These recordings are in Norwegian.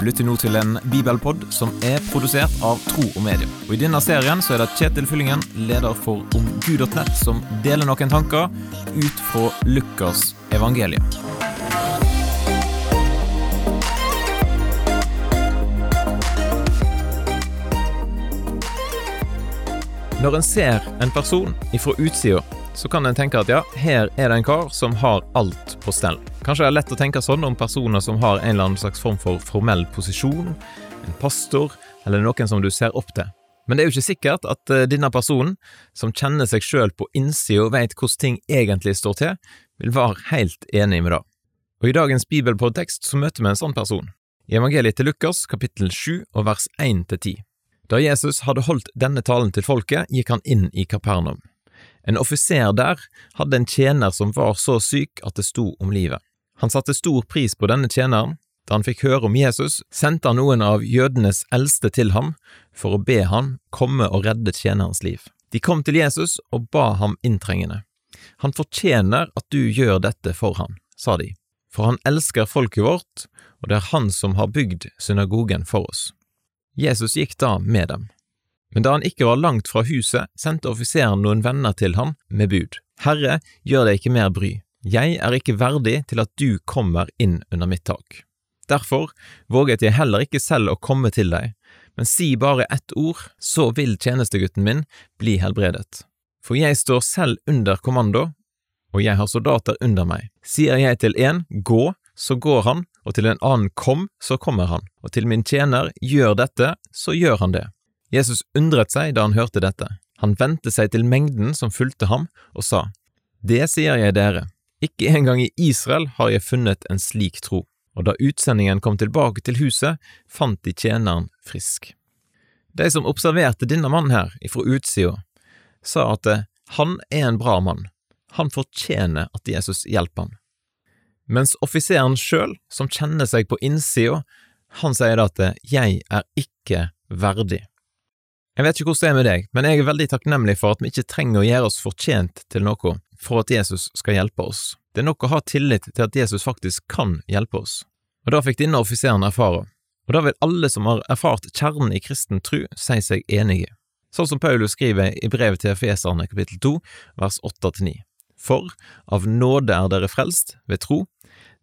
Du lytter nå til en bibelpod som er produsert av Tro og Medie. Og I denne serien så er det Kjetil Fyllingen, leder for omgud.nett, som deler noen tanker ut fra Lukas evangelium. Når en ser en person ifra utsida, så kan en tenke at ja, her er det en kar som har alt på stell. Kanskje det er lett å tenke sånn om personer som har en eller annen slags form for formell posisjon, en pastor eller noen som du ser opp til. Men det er jo ikke sikkert at uh, denne personen, som kjenner seg sjøl på innsida og veit hvordan ting egentlig står til, vil være helt enig med det. Og i dagens bibelpodtekst så møter vi en sånn person. I evangeliet til Lukas kapittel 7 og vers 1 til 10. Da Jesus hadde holdt denne talen til folket, gikk han inn i Kapernaum. En offiser der hadde en tjener som var så syk at det sto om livet. Han satte stor pris på denne tjeneren. Da han fikk høre om Jesus, sendte han noen av jødenes eldste til ham for å be han komme og redde tjenerens liv. De kom til Jesus og ba ham inntrengende. Han fortjener at du gjør dette for ham, sa de, for han elsker folket vårt, og det er han som har bygd synagogen for oss. Jesus gikk da med dem. Men da han ikke var langt fra huset, sendte offiseren noen venner til ham med bud. Herre, gjør deg ikke mer bry, jeg er ikke verdig til at du kommer inn under mitt tak. Derfor våget jeg heller ikke selv å komme til deg, men si bare ett ord, så vil tjenestegutten min bli helbredet. For jeg står selv under kommando, og jeg har soldater under meg. Sier jeg til en gå, så går han, og til en annen kom, så kommer han, og til min tjener gjør dette, så gjør han det. Jesus undret seg da han hørte dette. Han vendte seg til mengden som fulgte ham, og sa, Det sier jeg dere, ikke engang i Israel har jeg funnet en slik tro. Og da utsendingen kom tilbake til huset, fant de tjeneren frisk. De som observerte denne mannen her ifra utsida, sa at han er en bra mann, han fortjener at Jesus hjelper ham mens offiseren sjøl, som kjenner seg på innsida, han sier da at jeg er ikke verdig. Jeg vet ikke hvordan det er med deg, men jeg er veldig takknemlig for at vi ikke trenger å gjøre oss fortjent til noe for at Jesus skal hjelpe oss. Det er nok å ha tillit til at Jesus faktisk kan hjelpe oss. Og da fikk denne offiseren erfare, og da vil alle som har erfart kjernen i kristen tru, si seg enige, sånn som Paulus skriver i brevet til Efeserne kapittel 2, vers 8–9. For av nåde er dere frelst ved tro,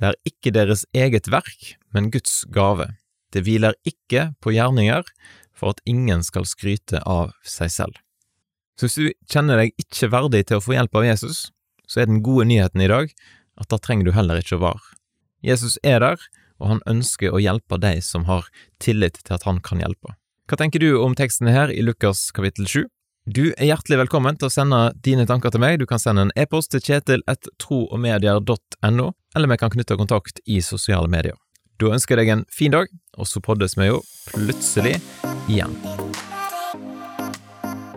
det er ikke deres eget verk, men Guds gave. Det hviler ikke på gjerninger, for at ingen skal skryte av seg selv. Så hvis du kjenner deg ikke verdig til å få hjelp av Jesus, så er den gode nyheten i dag at da trenger du heller ikke å være. Jesus er der, og han ønsker å hjelpe deg som har tillit til at han kan hjelpe. Hva tenker du om teksten her i Lukas kapittel 7? Du er hjertelig velkommen til å sende dine tanker til meg. Du kan sende en e-post til kjetil1troogmedier.no, eller vi kan knytte kontakt i sosiale medier. Da ønsker jeg deg en fin dag, og så poddes vi jo plutselig igjen.